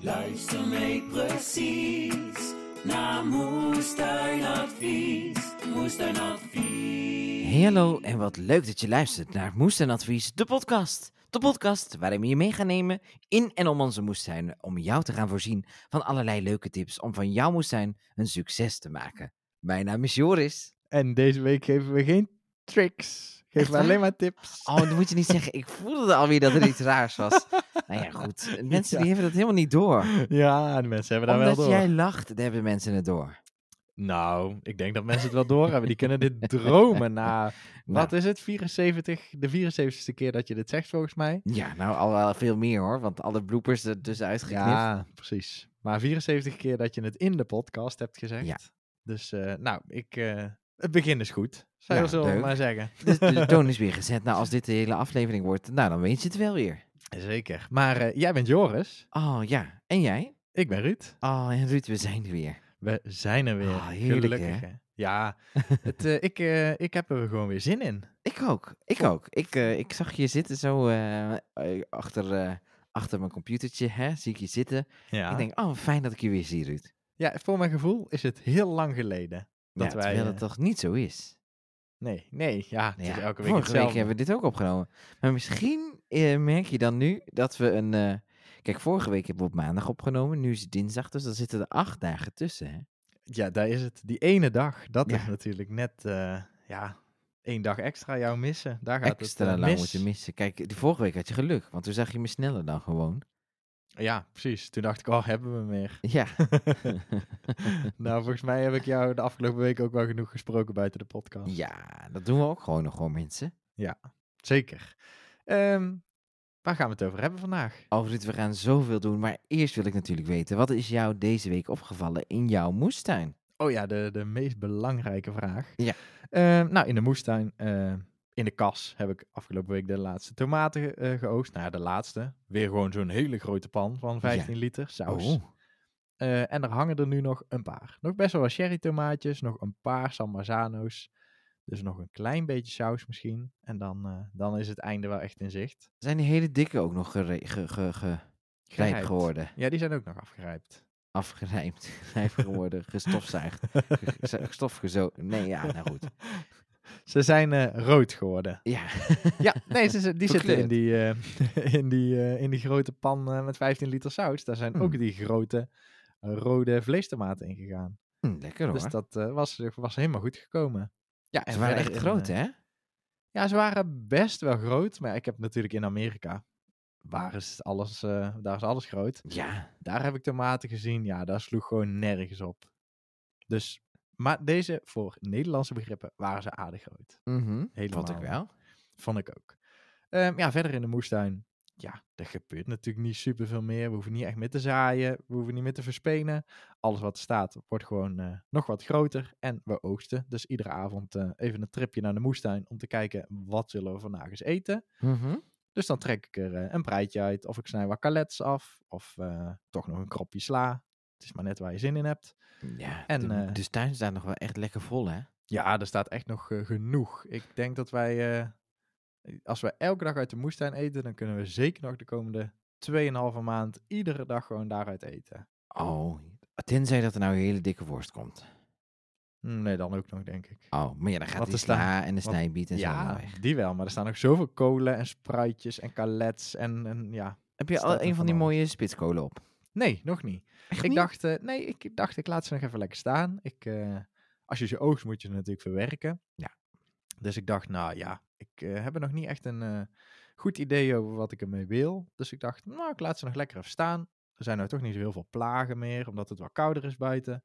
Luister mee precies naar Moestuinadvies. Moestuinadvies. Hey, hallo en wat leuk dat je luistert naar Moestuinadvies, de podcast. De podcast waarin we je mee gaan nemen in en om onze moestuin om jou te gaan voorzien van allerlei leuke tips om van jouw moestuin een succes te maken. Mijn naam is Joris. En deze week geven we geen tricks. Geven we alleen maar tips. Oh, dat moet je niet zeggen. Ik voelde alweer dat er iets raars was. Nou ja, goed. Mensen Ja. die hebben dat helemaal niet door. Ja, de mensen hebben daar wel door. jij lacht, dan hebben mensen het door. Nou, ik denk dat mensen het wel door hebben. Die kunnen dit dromen na, wat Nou, is het, 74? De 74ste keer dat je dit zegt volgens mij. Ja, nou al wel veel meer hoor, want alle bloopers er dus uitgeknipt. Ja, precies. Maar 74 keer dat je het in de podcast hebt gezegd. Ja. Dus, eh, nou, ik, eh, het begin is goed. Zou Ja, je zo maar zeggen. Dus de toon is weer gezet. Nou, als dit de hele aflevering wordt, nou dan weet je het wel weer. Zeker. Maar eh, jij bent Joris. Oh ja, en jij? Ik ben Ruud. Oh, en Ruud, we zijn er weer. We zijn er weer. Heerlijk, Gelukkig, hè? hè? Ja, het, eh, ik, eh, ik heb er gewoon weer zin in. Ik ook, ik ook. Ik, ik zag je zitten zo achter, achter mijn computertje, hè, zie ik je zitten. Ja. Ik denk, oh, fijn dat ik je weer zie, Ruud. ja, voor mijn gevoel is het heel lang geleden. Dat ja, wij, terwijl het toch niet zo is. Nee, nee, ja, het is ja, elke week vorige week hebben we dit ook opgenomen. Maar misschien merk je dan nu dat we een... eh, Kijk, vorige week hebben we op maandag opgenomen. Nu is het dinsdag, dus dan zitten er acht dagen tussen. Hè? Ja, daar is het. Die ene dag, dat Ja. is natuurlijk net, eh, ja, één dag extra jou missen. Daar gaat Extra het eh, lang mis. moeten missen. Kijk, die vorige week had je geluk, want toen zag je me sneller dan gewoon. Ja, precies. Toen dacht ik, oh, hebben we meer. Ja. nou, volgens mij heb ik jou de afgelopen week ook wel genoeg gesproken buiten de podcast. ja, dat doen we ook gewoon nog gewoon, mensen. Zeker. Ehm, waar gaan we het over hebben vandaag? Ruud, we gaan zoveel doen, maar eerst wil ik natuurlijk weten, wat is jou deze week opgevallen in jouw moestuin? Oh ja, de, de meest belangrijke vraag. Ja. Ehm, nou, in de moestuin, eh, in de kas, heb ik afgelopen week de laatste tomaten eh, geoogst. Nou ja, de laatste. Weer gewoon zo'n hele grote pan van 15 liter saus. Oh, Eh, en er hangen er nu nog een paar. Nog best wel wat cherry tomaatjes, nog een paar San Marzano's. Dus nog een klein beetje saus misschien. En dan, eh, dan is het einde wel echt in zicht. zijn die hele dikke ook nog gere- ge, ge, ge, rijp Gerijpt. geworden? Ja, die zijn ook nog afgerijpt. Afgerijmd, rijp geworden, gestofzuigd, ge- ge- stofgezo... Nee, ja, nou goed. Ze zijn eh, rood geworden. Ja, Ja, nee, ze, die zitten in die, eh, in, die, in die grote pan met 15 liter saus. Daar zijn ook Hmm. die grote rode vleestomaten in gegaan. Hm, lekker hoor. Dus dat was, was helemaal goed gekomen. Ja, en Ze waren echt groot, eh, hè? Ja, ze waren best wel groot. Maar ik heb natuurlijk in Amerika, waar is alles, eh, daar is alles groot. Ja, Daar heb ik tomaten gezien. Ja, daar sloeg gewoon nergens op. Dus, maar deze, voor Nederlandse begrippen, waren ze aardig groot. mhm, Helemaal. vond ik wel. Vond ik ook. Ehm, ja, verder in de moestuin. Ja, er gebeurt natuurlijk niet superveel meer. We hoeven niet echt meer te zaaien. We hoeven niet meer te verspenen. Alles wat er staat wordt gewoon eh, nog wat groter. En we oogsten. Dus iedere avond eh, even een tripje naar de moestuin om te kijken wat zullen we vandaag eens eten. Mhm. Dus dan trek ik er eh, een breitje uit. Of ik snij wat kalets af. Of toch nog een kropje sla. Het is maar net waar je zin in hebt. Ja, En, de, de tuin staat nog wel echt lekker vol, hè? Ja, er staat echt nog genoeg. Ik denk dat wij, als we elke dag uit de moestuin eten, dan kunnen we zeker nog de komende 2,5 maand iedere dag gewoon daaruit eten. Oh, tenzij dat er nou een hele dikke worst komt. Hm, Nee, dan ook nog, denk ik. Oh, maar ja, dan gaat staan- sla en de snijbiet en zo ja, weg. die wel. Maar er staan nog zoveel kolen en spruitjes en kalets en, en ja. Heb je staat al een van die mooie spitskolen op? Nee, nog niet. Echt Ik niet? dacht, eh, nee, ik dacht, ik laat ze nog even lekker staan. Ik, eh, als je ze oogst, moet je ze natuurlijk verwerken. Ja. Dus ik dacht, nou ja, ik eh, heb er nog niet echt een eh, goed idee over wat ik ermee wil. Dus ik dacht, nou, ik laat ze nog lekker even staan. Er zijn nou toch niet zo heel veel plagen meer, omdat het wat kouder is buiten.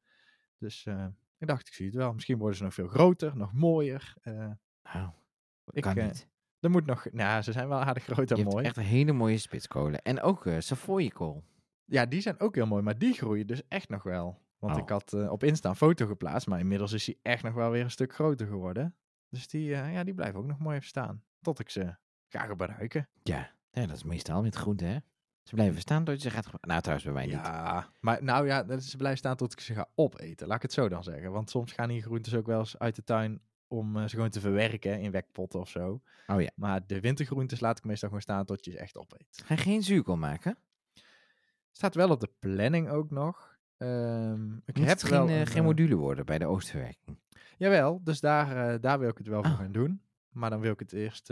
Dus eh, ik dacht, ik zie het wel. Misschien worden ze nog veel groter, nog mooier. Nou, Ik, kan niet. er moet nog, nou, ze zijn wel aardig groot Je en hebt mooi. echt hele mooie spitskolen. En ook eh Savoyekool. Ja, die zijn ook heel mooi, maar die groeien dus echt nog wel. Want Oh. ik had op Insta een foto geplaatst, maar inmiddels is die echt nog wel weer een stuk groter geworden. Dus die, eh, ja, die blijven ook nog mooi even staan. Tot ik ze ga gebruiken. Ja. ja, dat is meestal met groenten, hè? Ze blijven staan tot je ze gaat... Nou, trouwens bij mij niet. Ja, maar nou ja, ze blijven staan tot ik ze ga opeten. Laat ik het zo dan zeggen. Want soms gaan die groentes ook wel eens uit de tuin om eh, ze gewoon te verwerken in wekpotten of zo. Oh ja. Maar de wintergroentes laat ik meestal gewoon staan tot je ze echt opeet. Ga je geen zuurkool maken? Staat wel op de planning ook nog. Ehm, ik Moet heb het geen, eh, een, geen eh, module worden bij de oostverwerking? Jawel, dus daar, eh, daar wil ik het wel voor Ah. gaan doen. Maar dan wil ik het eerst,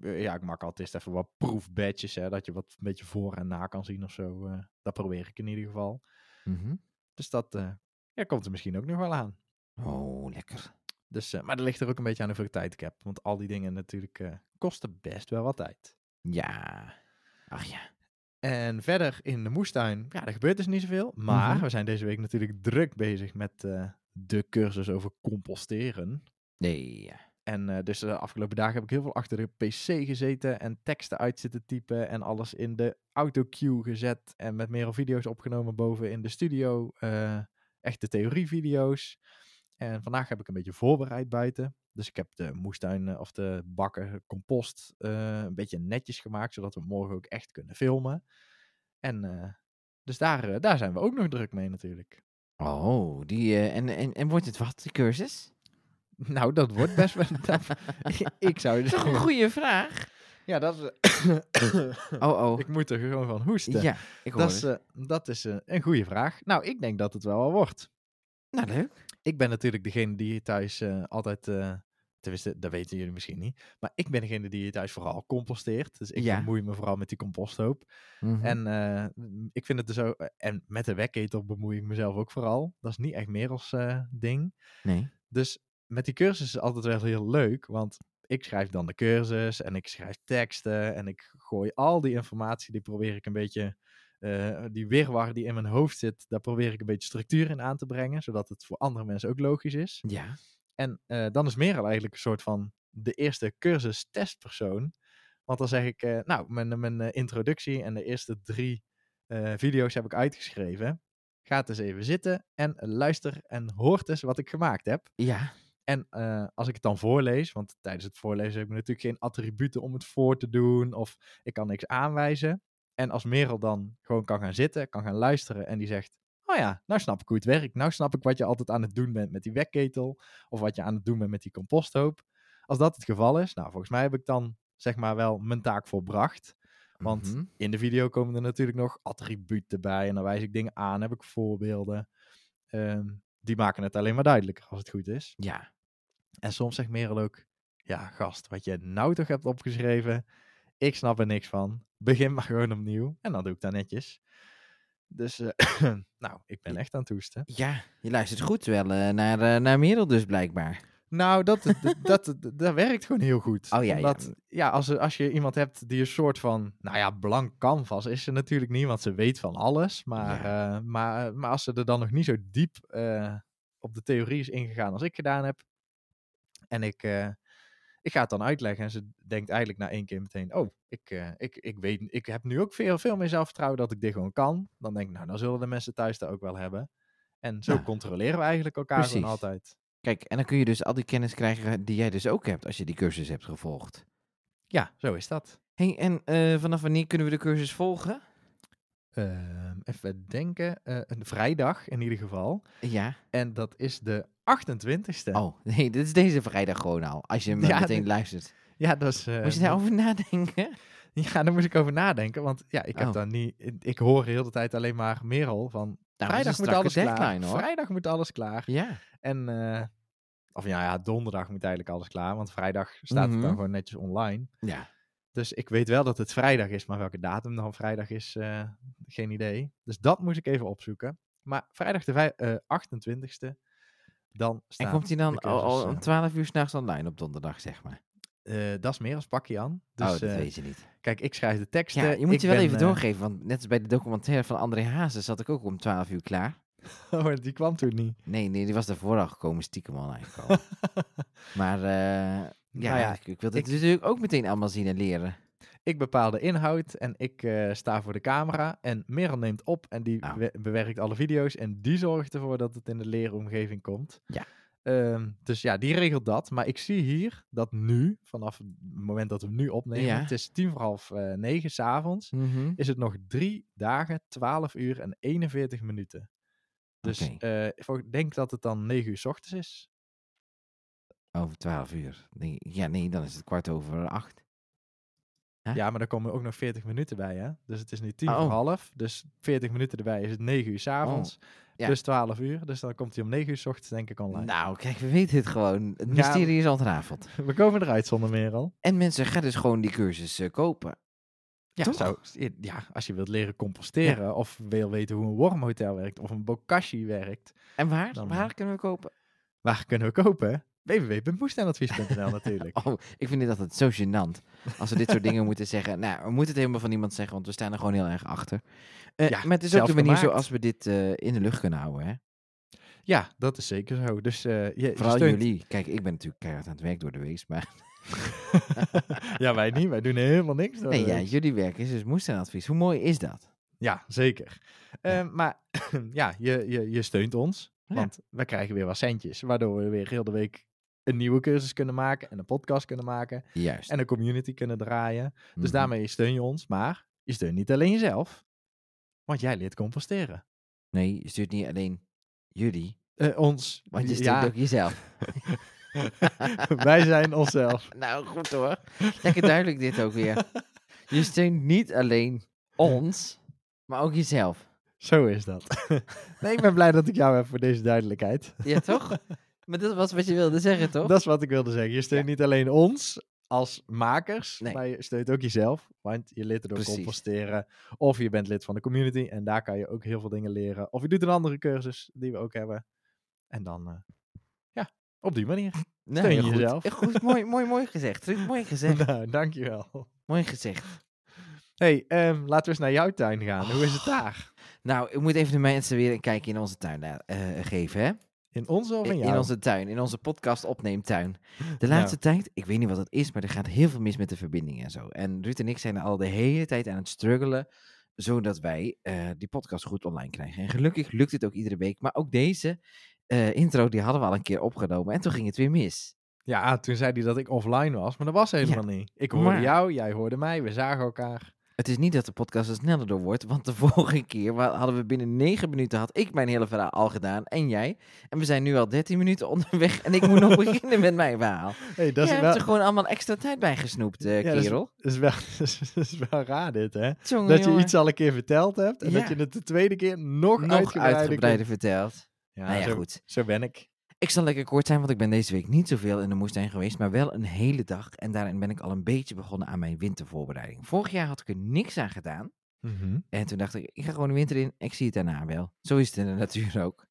ja, ik maak altijd eerst even wat proefbadges, hè, dat je wat een beetje voor en na kan zien of zo. dat probeer ik in ieder geval. Mhm. Dus dat ja, komt er misschien ook nog wel aan. Oh, lekker. Dus, maar dat ligt er ook een beetje aan hoeveel tijd ik heb. Want al die dingen natuurlijk kosten best wel wat tijd. Ja. Ach ja. En verder in de moestuin, ja, er gebeurt dus niet zoveel. Maar Mhm. we zijn deze week natuurlijk druk bezig met eh, de cursus over composteren. Nee. En eh, dus de afgelopen dagen heb ik heel veel achter de pc gezeten en teksten uit zitten typen en alles in de autocue gezet en met meer video's opgenomen boven in de studio. eh echte theorievideo's. En vandaag heb ik een beetje voorbereid buiten. Dus ik heb de moestuin eh, of de bakken compost eh, een beetje netjes gemaakt, zodat we morgen ook echt kunnen filmen. En eh, dus daar, daar zijn we ook nog druk mee natuurlijk. Oh, die, en, en, en wordt het wat, de cursus? Nou, dat wordt best wel... ik zou Dat is toch een goede vraag? Ja, dat is... Oh, oh. Ik moet er gewoon van hoesten. Ja, ik hoor dat is, dat is een goede vraag. Nou, ik denk dat het wel wel wordt. Nou, leuk. Ik ben natuurlijk degene die thuis eh, altijd... eh tenminste, dat weten jullie misschien niet. Maar ik ben degene die thuis vooral composteert. Dus ik Ja. bemoei me vooral met die composthoop. Mhm. En eh, ik vind het dus ook... En met de wekketel bemoei ik mezelf ook vooral. Dat is niet echt meer als ding. Nee. Dus met die cursus is het altijd wel heel leuk, want ik schrijf dan de cursus en ik schrijf teksten en ik gooi al die informatie, die probeer ik een beetje, eh, die wirwar die in mijn hoofd zit, daar probeer ik een beetje structuur in aan te brengen, zodat het voor andere mensen ook logisch is. Ja. En eh, dan is Merel eigenlijk een soort van de eerste cursus testpersoon, want dan zeg ik, eh, nou, mijn, mijn introductie en de eerste drie video's heb ik uitgeschreven. Ga eens even zitten en luister en hoort eens wat ik gemaakt heb. Ja. En als ik het dan voorlees, want tijdens het voorlezen heb ik natuurlijk geen attributen om het voor te doen, of ik kan niks aanwijzen. En als Merel dan gewoon kan gaan zitten, kan gaan luisteren en die zegt, oh ja, nou snap ik hoe het werkt. Nou snap ik wat je altijd aan het doen bent met die wekketel, of wat je aan het doen bent met die composthoop. Als dat het geval is, nou volgens mij heb ik dan zeg maar wel mijn taak volbracht. Want Mhm. in de video komen er natuurlijk nog attributen bij en dan wijs ik dingen aan, heb ik voorbeelden. Ehm, die maken het alleen maar duidelijker als het goed is. Ja. En soms zegt Merel ook, ja gast, wat je nou toch hebt opgeschreven, ik snap er niks van. Begin maar gewoon opnieuw. En dan doe ik dat netjes. Dus, eh, nou, ik ben echt aan het hoesten. Ja, je luistert goed wel eh, naar, eh, naar Merel dus blijkbaar. Nou, dat, dat, dat, dat, werkt gewoon heel goed. Oh ja, ja. Omdat, ja. als, als je iemand hebt die een soort van, nou ja, blank canvas is ze natuurlijk niet, want ze weet van alles. Maar, maar, maar als ze er dan nog niet zo diep op de theorie is ingegaan als ik gedaan heb. En ik, ik ga het dan uitleggen en ze denkt eigenlijk na één keer meteen, oh, ik, eh, ik, ik weet, ik heb nu ook veel, veel meer zelfvertrouwen dat ik dit gewoon kan. Dan denk ik, nou, dan zullen de mensen thuis dat ook wel hebben. En zo controleren we eigenlijk elkaar gewoon altijd. Kijk, en dan kun je dus al die kennis krijgen die jij dus ook hebt als je die cursus hebt gevolgd. Ja, zo is dat. hey, en eh, vanaf wanneer kunnen we de cursus volgen? Ehm, even denken. eh, een vrijdag in ieder geval. Ja. En dat is de 28ste. Oh, nee, dit is deze vrijdag gewoon al. Als je hem Ja, meteen luistert. Ja, dat is. eh, Moet je daarover nadenken? Ja, daar moest ik over nadenken. Want ja, ik heb Oh. dan niet. Ik hoor heel de tijd alleen maar Merel van. Nou, vrijdag moet alles klaar. hoor. Vrijdag moet alles klaar. Ja. En. eh, of ja, ja, donderdag moet eigenlijk alles klaar. Want vrijdag staat het dan Mhm. gewoon netjes online. Ja. Dus ik weet wel dat het vrijdag is. Maar welke datum dan vrijdag is, eh, geen idee. Dus dat moest ik even opzoeken. Maar vrijdag de vij- eh, 28ste. Dan staat En komt hij dan al, cursus, om eh, 12 uur s'nachts online op donderdag, zeg maar? Eh, dat is meer als pakje aan. Dus oh, dat eh, weet je niet. kijk, ik schrijf de teksten. Ja, je moet je wel ben, even eh, doorgeven, want net als bij de documentaire van André Hazes zat ik ook om 12 uur klaar. oh, die kwam toen niet. Nee, nee, die was daarvoor al gekomen, stiekem al eigenlijk al. maar eh, ja, Nou ja, ik, ik wil het ik- natuurlijk ook meteen allemaal zien en leren. ik bepaal de inhoud en ik eh, sta voor de camera. En Merel neemt op en die Nou. we- bewerkt alle video's. En die zorgt ervoor dat het in de leeromgeving komt. Ja. Ehm, dus ja, die regelt dat. Maar ik zie hier dat nu, vanaf het moment dat we nu opnemen, Ja. het is tien voor half eh, negen s'avonds, Mhm. is het nog drie dagen, 12 uur en 41 minuten. Dus eh, ik denk dat het dan 9 uur s ochtends is. Over 12 uur. Nee, ja, nee, dan is het kwart over acht. Ja, maar daar komen ook nog 40 minuten bij, hè? Dus het is nu tien Oh. voor half. Dus 40 minuten erbij is het 9 uur 's avonds. Oh, ja. Plus 12 uur. Dus dan komt hij om 9 uur 's ochtends denk ik online. Nou, kijk, we weten het gewoon. Het Ja. mysterie is ontrafeld. We komen eruit zonder meer al. En mensen gaan dus gewoon die cursus eh, kopen. Ja, zou, ja, als je wilt leren composteren of wil weten hoe een wormhotel werkt of een bokashi werkt, En waar? Dan, waar eh, kunnen we kopen? waar kunnen we kopen? www.moestuinadvies.nl natuurlijk. Oh, ik vind dit altijd zo gênant. Als we dit soort dingen moeten zeggen. Nou, we moeten het helemaal van niemand zeggen, want we staan er gewoon heel erg achter. Ja, maar het is ook de manier zoals we dit eh, in de lucht kunnen houden. Hè? Ja, dat is zeker zo. Dus eh, je, Vooral steunt- jullie. Kijk, ik ben natuurlijk keihard aan het werk door de week. Maar ja, wij niet. Wij doen helemaal niks. nee, ja, jullie werk is dus moestuinadvies. Hoe mooi is dat? Ja, zeker. Ehm, maar ja, je, je, je steunt ons. Ja. Want we krijgen weer wat centjes. Waardoor we weer heel de week een nieuwe cursus kunnen maken. En een podcast kunnen maken. Juist. En een community kunnen draaien. Dus Mhm. daarmee steun je ons. Maar je steunt niet alleen jezelf. Want jij leert composteren. Nee, je stuurt niet alleen jullie, Eh, ons. want je steunt ja, ook jezelf. wij zijn onszelf. nou, goed hoor. Lekker duidelijk dit ook weer. Je steunt niet alleen ons, maar ook jezelf. Zo is dat. nee, ik ben blij dat ik jou heb voor deze duidelijkheid. Ja, toch? Maar dat was wat je wilde zeggen, toch? Dat is wat ik wilde zeggen. Je steunt niet alleen ons als makers, Nee. maar je steunt ook jezelf. Want je lid er door Precies. composteren. Of je bent lid van de community en daar kan je ook heel veel dingen leren. Of je doet een andere cursus die we ook hebben. En dan, eh, ja, op die manier. Nou, steun ja, goed. jezelf. Goed, mooi, mooi, mooi gezegd. Mooi gezegd. nou, dankjewel. Mooi gezegd. hey, ehm, laten we eens naar jouw tuin gaan. Hoe is het daar? Nou, ik moet even de mensen weer een kijkje in onze tuin la- eh, geven, hè? In onze of in In, jou? in onze tuin, in onze podcast opneemtuin. De laatste tijd, ik weet niet wat het is, maar er gaat heel veel mis met de verbinding en zo. En Ruud en ik zijn al de hele tijd aan het struggelen, zodat wij eh, die podcast goed online krijgen. En gelukkig lukt het ook iedere week, maar ook deze eh, intro, die hadden we al een keer opgenomen en toen ging het weer mis. Ja, toen zei hij dat ik offline was, maar dat was helemaal niet. Ik hoorde Maar- jou, jij hoorde mij, we zagen elkaar. Het is niet dat de podcast er sneller door wordt, want de vorige keer hadden we binnen 9 minuten, had ik mijn hele verhaal al gedaan en jij. En we zijn nu al 13 minuten onderweg en ik moet nog beginnen met mijn verhaal. Hey, dat Je is hebt wel... er gewoon allemaal extra tijd bij gesnoept, eh, Ja, dat is- kerel. Dat is, wel, dat is wel raar dit, hè? Dat je iets al een keer verteld hebt en Ja. dat je het de tweede keer nog, nog uitgebreider, uitgebreider verteld. Ja, nou ja, zo, goed. Zo ben ik. Ik zal lekker kort zijn, want ik ben deze week niet zoveel in de moestuin geweest, maar wel een hele dag. En daarin ben ik al een beetje begonnen aan mijn wintervoorbereiding. Vorig jaar had ik er niks aan gedaan. Mhm. En toen dacht ik, ik ga gewoon de winter in, ik zie het daarna wel. Zo is het in de natuur ook.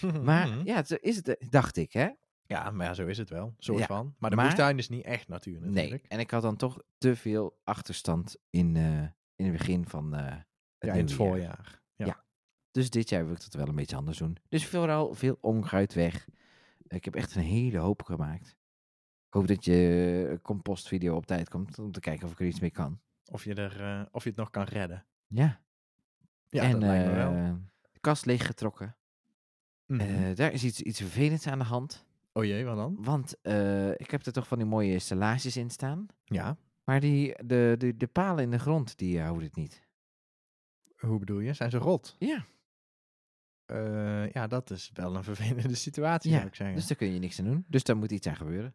Maar Mhm. ja, zo is het, eh, dacht ik, hè? ja, maar ja, zo is het wel. Soort Ja, van. Maar de maar- moestuin is niet echt natuur Nee. natuurlijk. En ik had dan toch te veel achterstand in, eh, in het begin van eh, het ja, in het voorjaar. Ja. Ja. Dus dit jaar wil ik dat wel een beetje anders doen. Dus vooral veel onkruid weg. Ik heb echt een hele hoop gemaakt. Ik hoop dat je compostvideo op tijd komt om te kijken of ik er iets mee kan. Of, je er, eh, of je het nog kan redden. Ja. Ja, en dat lijkt me wel. eh, de kast leeggetrokken. Eh, daar is iets, iets vervelends aan de hand. oh jee, wat dan? Want eh, ik heb er toch van die mooie stellages in staan. Ja. Maar die, de, de, de palen in de grond, die eh, houden het niet. Hoe bedoel je? Zijn ze rot? Ja, Eh, ja, dat is wel een vervelende situatie, Ja, zou ik zeggen. dus daar kun je niks aan doen. Dus daar moet iets aan gebeuren.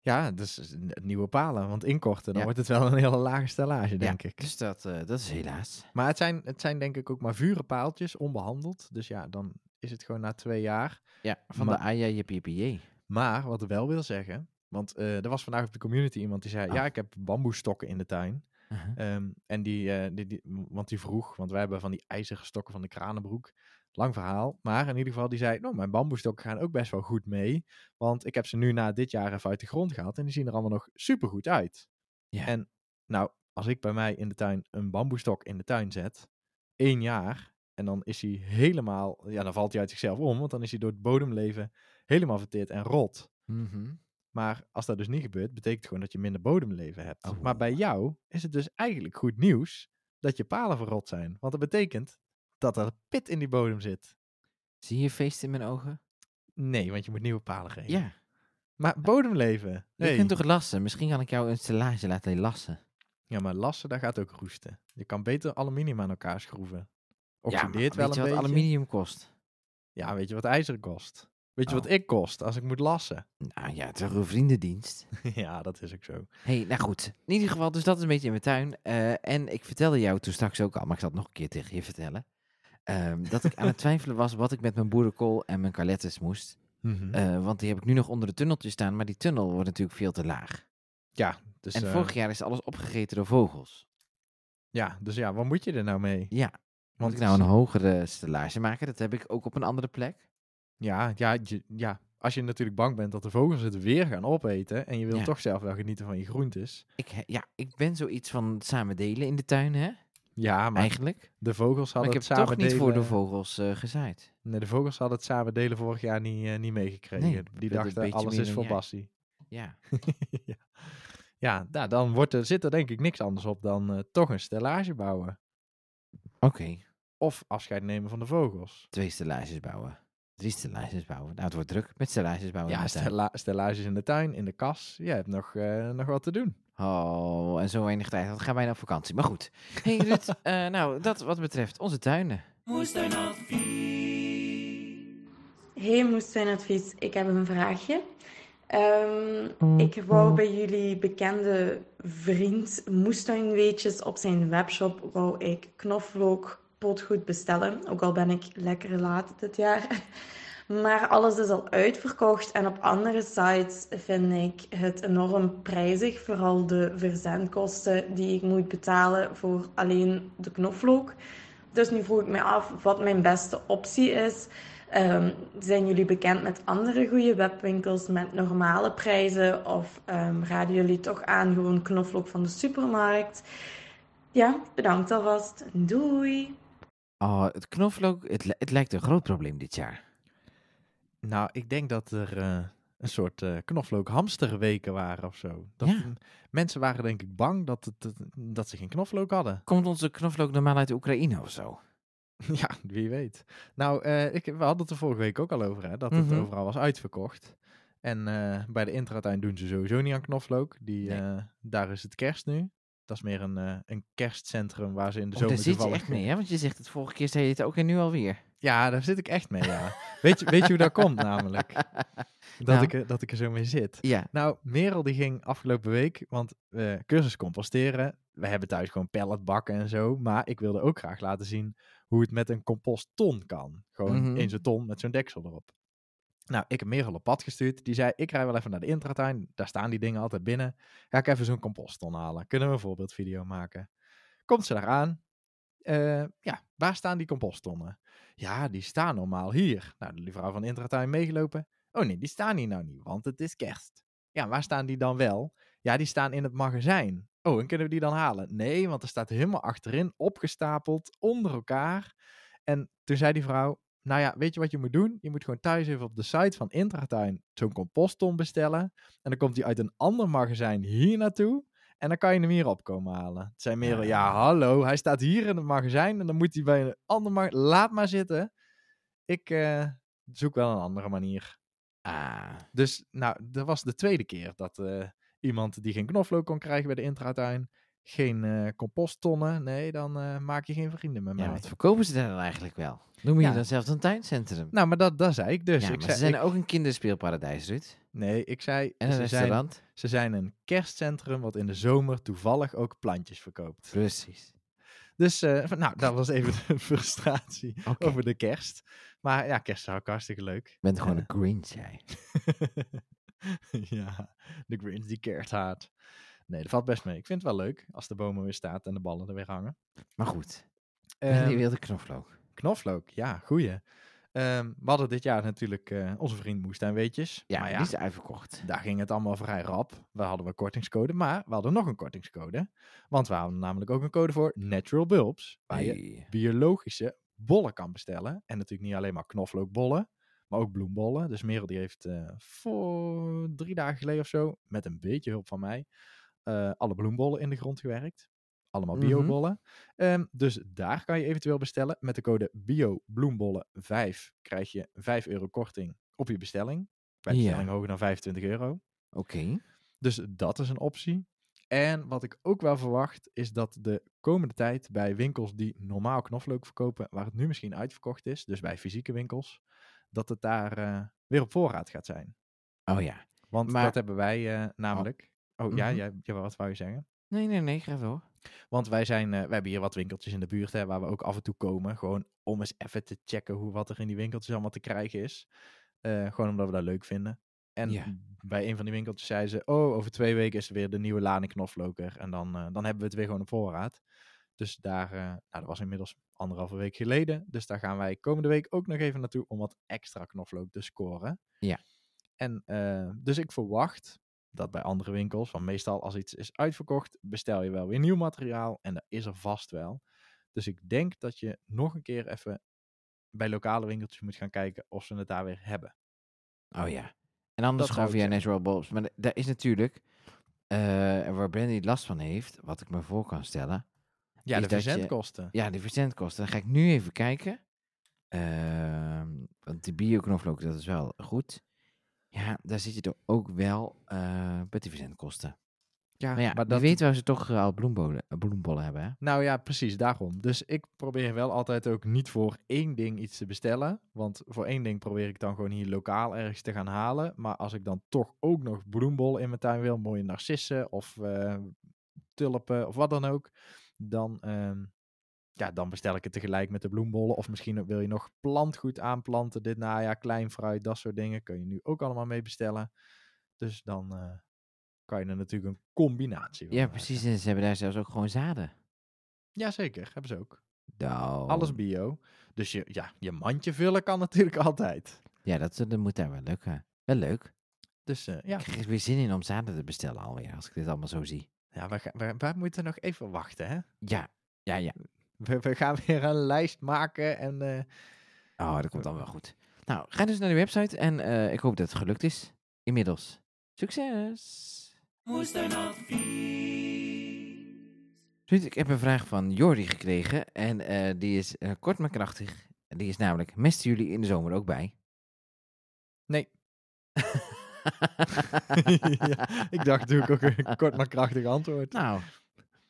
Ja, dus nieuwe palen. Want inkorten, dan Ja. wordt het wel een hele lage stellage, denk ja, ik. Dus dat, eh, dat is helaas. Maar het zijn, het zijn denk ik ook maar vurenpaaltjes, onbehandeld. Dus ja, dan is het gewoon na twee jaar. Ja, van Maar- de Aya JPPJ. Maar wat ik wel wil zeggen, want eh, er was vandaag op de community iemand die zei, Oh. ja, ik heb bamboestokken in de tuin. Uh-huh. Ehm, en die, die, die, want die vroeg, want wij hebben van die ijzeren stokken van de kranenbroek. Lang verhaal, maar in ieder geval die zei, nou, mijn bamboestokken gaan ook best wel goed mee. Want ik heb ze nu na dit jaar even uit de grond gehaald en die zien er allemaal nog super goed uit. Ja. En nou, als ik bij mij in de tuin een bamboestok in de tuin zet, één jaar, en dan is hij helemaal, ja, dan valt hij uit zichzelf om, want dan is hij door het bodemleven helemaal verteerd en rot. Mhm. Maar als dat dus niet gebeurt, betekent gewoon dat je minder bodemleven hebt. Oh. Maar bij jou is het dus eigenlijk goed nieuws dat je palen verrot zijn. Want dat betekent dat er pit in die bodem zit. Zie je feest in mijn ogen? Nee, want je moet nieuwe palen geven. Ja. Maar bodemleven. Je kunt toch lassen? Misschien kan ik jou een stellage laten lassen. Ja, maar lassen, daar gaat ook roesten. Je kan beter aluminium aan elkaar schroeven. ja, Oxideert wel weet een je wat beetje. aluminium kost? Ja, weet je wat ijzer kost? Weet je Oh. wat ik kost als ik moet lassen? Nou ja, het is een vriendendienst. ja, dat is ook zo. hey, nou goed. In ieder geval, dus dat is een beetje in mijn tuin. Eh, en ik vertelde jou toen straks ook al, maar ik zal het nog een keer tegen je vertellen. Ehm, dat ik aan het twijfelen was wat ik met mijn boerenkool en mijn calettes moest. Mhm. Eh, want die heb ik nu nog onder de tunneltje staan, maar die tunnel wordt natuurlijk veel te laag. ja, dus, en eh, vorig jaar is alles opgegeten door vogels. ja, dus ja, wat moet je er nou mee? Ja, moet Want ik nou een hogere stellage maken? Dat heb ik ook op een andere plek. Ja, ja, ja, als je natuurlijk bang bent dat de vogels het weer gaan opeten en je wilt Ja. toch zelf wel genieten van je groentes. Ik, ja, ik ben zoiets van samen delen in de tuin, hè? Ja, maar Eigenlijk. de vogels hadden ik heb het samen toch niet delen. voor de vogels eh, gezaaid. Nee, de vogels hadden het samen delen vorig jaar niet, eh, niet meegekregen. Nee, Die dachten alles is voor. Bassie. Ja. ja, ja nou, dan wordt er, zit er denk ik niks anders op dan eh, toch een stellage bouwen. Oké. Of afscheid nemen van de vogels. Twee stellages bouwen. Drie stellages bouwen. Nou, het wordt druk met stellages bouwen. in Ja, de tuin. stella stellages in de tuin, in de kas. Je hebt nog, nog wat te doen. Oh, en zo weinig tijd. Dat gaan bijna op vakantie. Maar goed. hey, Ruud. eh, nou, dat wat betreft onze tuinen. Moestuinadvies. Hey moestuinadvies, ik heb een vraagje. Ehm, ik wou bij jullie bekende vriend Moestuinweetjes op zijn webshop wou ik knoflook potgoed bestellen. Ook al ben ik lekker laat dit jaar. Maar alles is al uitverkocht en op andere sites vind ik het enorm prijzig. Vooral de verzendkosten die ik moet betalen voor alleen de knoflook. Dus nu vroeg ik me af wat mijn beste optie is. Ehm, zijn jullie bekend met andere goede webwinkels met normale prijzen? Of ehm, raden jullie toch aan gewoon knoflook van de supermarkt? Ja, bedankt alvast. Doei! Oh, het knoflook. Het, li- het lijkt een groot probleem dit jaar. Nou, ik denk dat er eh, een soort eh knoflook hamsterweken waren of zo. Dat Ja. Mensen waren denk ik bang dat, het, dat ze geen knoflook hadden. Komt onze knoflook normaal uit Oekraïne of zo? ja, wie weet. Nou, eh, ik, we hadden het er vorige week ook al over, hè, dat het Mhm. overal was uitverkocht. En bij de intratuin doen ze sowieso niet aan knoflook. Die, Nee. daar is het kerst nu. Dat is meer een, eh, een kerstcentrum waar ze in de Oh, zomer daar zit je echt mee, hè? Want je zegt het vorige keer zei je het ook en nu alweer. Ja, daar zit ik echt mee, ja. weet, je, weet je hoe dat komt namelijk? Dat, Nou. ik, er- dat ik er zo mee zit. Ja. Nou, Merel die ging afgelopen week, want eh cursus composteren. We hebben thuis gewoon pelletbakken en zo. Maar ik wilde ook graag laten zien hoe het met een compostton kan. Gewoon Mhm. in zo'n ton met zo'n deksel erop. Nou, ik heb Merel op pad gestuurd. Die zei, ik rij wel even naar de intratuin. Daar staan die dingen altijd binnen. Ga ik even zo'n compostton halen. Kunnen we een voorbeeldvideo maken? Komt ze daar aan. Eh, ja, waar staan die composttonnen? Ja, die staan normaal hier. Nou, die vrouw van de intratuin meegelopen. Oh nee, die staan hier nou niet, want het is kerst. Ja, waar staan die dan wel? Ja, die staan in het magazijn. Oh, en kunnen we die dan halen? Nee, want er staat helemaal achterin, opgestapeld, onder elkaar. En toen zei die vrouw, nou ja, weet je wat je moet doen? Je moet gewoon thuis even op de site van Intratuin zo'n compostton bestellen. En dan komt die uit een ander magazijn hier naartoe. En dan kan je hem hier op komen halen. Toen zei Merel, Ja. ja hallo, hij staat hier in het magazijn. En dan moet hij bij een ander magazijn... Laat maar zitten. Ik eh, zoek wel een andere manier. Ah. Dus nou, dat was de tweede keer dat eh, iemand die geen knoflook kon krijgen bij de intratuin, geen eh, composttonnen, nee, dan eh, maak je geen vrienden met mij. Ja, wat verkopen ze dan eigenlijk wel? Noem je Ja. dan zelfs een tuincentrum? Nou, maar dat, dat zei ik dus. ja, ik maar zei, ze zijn ik- ook een kinderspeelparadijs, Ruud. nee, ik zei, En een ze, zijn, restaurant. ze zijn een kerstcentrum wat in de zomer toevallig ook plantjes verkoopt. Precies. Dus, eh, nou, dat was even de frustratie over de kerst. Maar ja, kerst is ook hartstikke leuk. Je bent gewoon een Grinch, jij. ja, de Grinch die keert haat. Nee, dat valt best mee. Ik vind het wel leuk als de bomen weer staat en de ballen er weer hangen. Maar goed. Ehm, die wilde knoflook. knoflook, ja, goeie. Ehm, we hadden dit jaar natuurlijk eh, onze vriend Moestuinweetjes. Ja, maar die is uitverkocht. daar ging het allemaal vrij rap. We hadden we kortingscode, maar we hadden nog een kortingscode. Want we hadden namelijk ook een code voor Natural Bulbs. Waar je biologische bollen kan bestellen. En natuurlijk niet alleen maar knoflookbollen, maar ook bloembollen. Dus Merel die heeft eh, voor drie dagen geleden of zo, met een beetje hulp van mij, eh, alle bloembollen in de grond gewerkt. Allemaal Mhm. biobollen. Ehm, dus daar kan je eventueel bestellen. Met de code BIOBloembollen5 krijg je 5 euro korting op je bestelling. Bij Ja. bestelling hoger dan 25 euro. Oké. Dus dat is een optie. En wat ik ook wel verwacht, is dat de komende tijd bij winkels die normaal knoflook verkopen, waar het nu misschien uitverkocht is, dus bij fysieke winkels, dat het daar eh, weer op voorraad gaat zijn. Oh ja. Want Maar- dat hebben wij eh, namelijk. Oh, ja, Mhm. jij, ja, wat wou je zeggen? Nee, nee, nee, ga door. Want wij zijn, eh, we hebben hier wat winkeltjes in de buurt hè, waar we ook af en toe komen. Gewoon om eens even te checken hoe wat er in die winkeltjes allemaal te krijgen is. Eh, gewoon omdat we dat leuk vinden. En Ja. bij een van die winkeltjes zei ze, oh, over twee weken is er weer de nieuwe Lane knoflooker. En dan, eh, dan hebben we het weer gewoon op voorraad. Dus daar, nou, dat was inmiddels anderhalve week geleden. Dus daar gaan wij komende week ook nog even naartoe om wat extra knoflook te scoren. Ja. En dus ik verwacht dat bij andere winkels, want meestal als iets is uitverkocht, bestel je wel weer nieuw materiaal en dat is er vast wel. Dus ik denk dat je nog een keer even bij lokale winkeltjes moet gaan kijken of ze het daar weer hebben. Oh ja. En anders gewoon via. Natural Bulbs. Maar daar is natuurlijk, eh, waar Brandy last van heeft, wat ik me voor kan stellen. Ja, de dat je- verzendkosten. Ja, de verzendkosten. Dan ga ik nu even kijken. Ehm, want die bio-knoflook, dat is wel goed. Ja, daar zit je toch ook wel eh met die verzendkosten. Ja, Maar ja, maar wie dat, weet waar ze toch eh, al bloembollen, eh, bloembollen hebben, hè? Nou ja, precies, daarom. Dus ik probeer wel altijd ook niet voor één ding iets te bestellen. Want voor één ding probeer ik dan gewoon hier lokaal ergens te gaan halen. Maar als ik dan toch ook nog bloembollen in mijn tuin wil, mooie narcissen of tulpen of wat dan ook. Dan, ehm, ja, dan bestel ik het tegelijk met de bloembollen. Of misschien wil je nog plantgoed aanplanten dit najaar, klein fruit, dat soort dingen. Kun je nu ook allemaal mee bestellen. Dus dan eh, kan je er natuurlijk een combinatie van Ja, maken. precies. En ze hebben daar zelfs ook gewoon zaden. Jazeker, hebben ze ook. Nou, Alles bio. Dus je, ja, je mandje vullen kan natuurlijk altijd. Ja, dat, dat moet daar wel lukken. Wel leuk. Dus eh, ja, Ik krijg weer zin in om zaden te bestellen alweer, als ik dit allemaal zo zie. ja we, gaan- we, we moeten nog even wachten. Hè? Ja, ja, ja. We, we gaan weer een lijst maken. En eh, Oh, dat komt dan wel goed. Nou, ga dus naar de website en eh, ik hoop dat het gelukt is. Inmiddels. Succes! Ruud, ik heb een vraag van Jordi gekregen en eh, die is kort maar krachtig. Die is namelijk, mesten jullie in de zomer ook bij? nee. ja, ik dacht natuurlijk ook een kort maar krachtig antwoord. nou,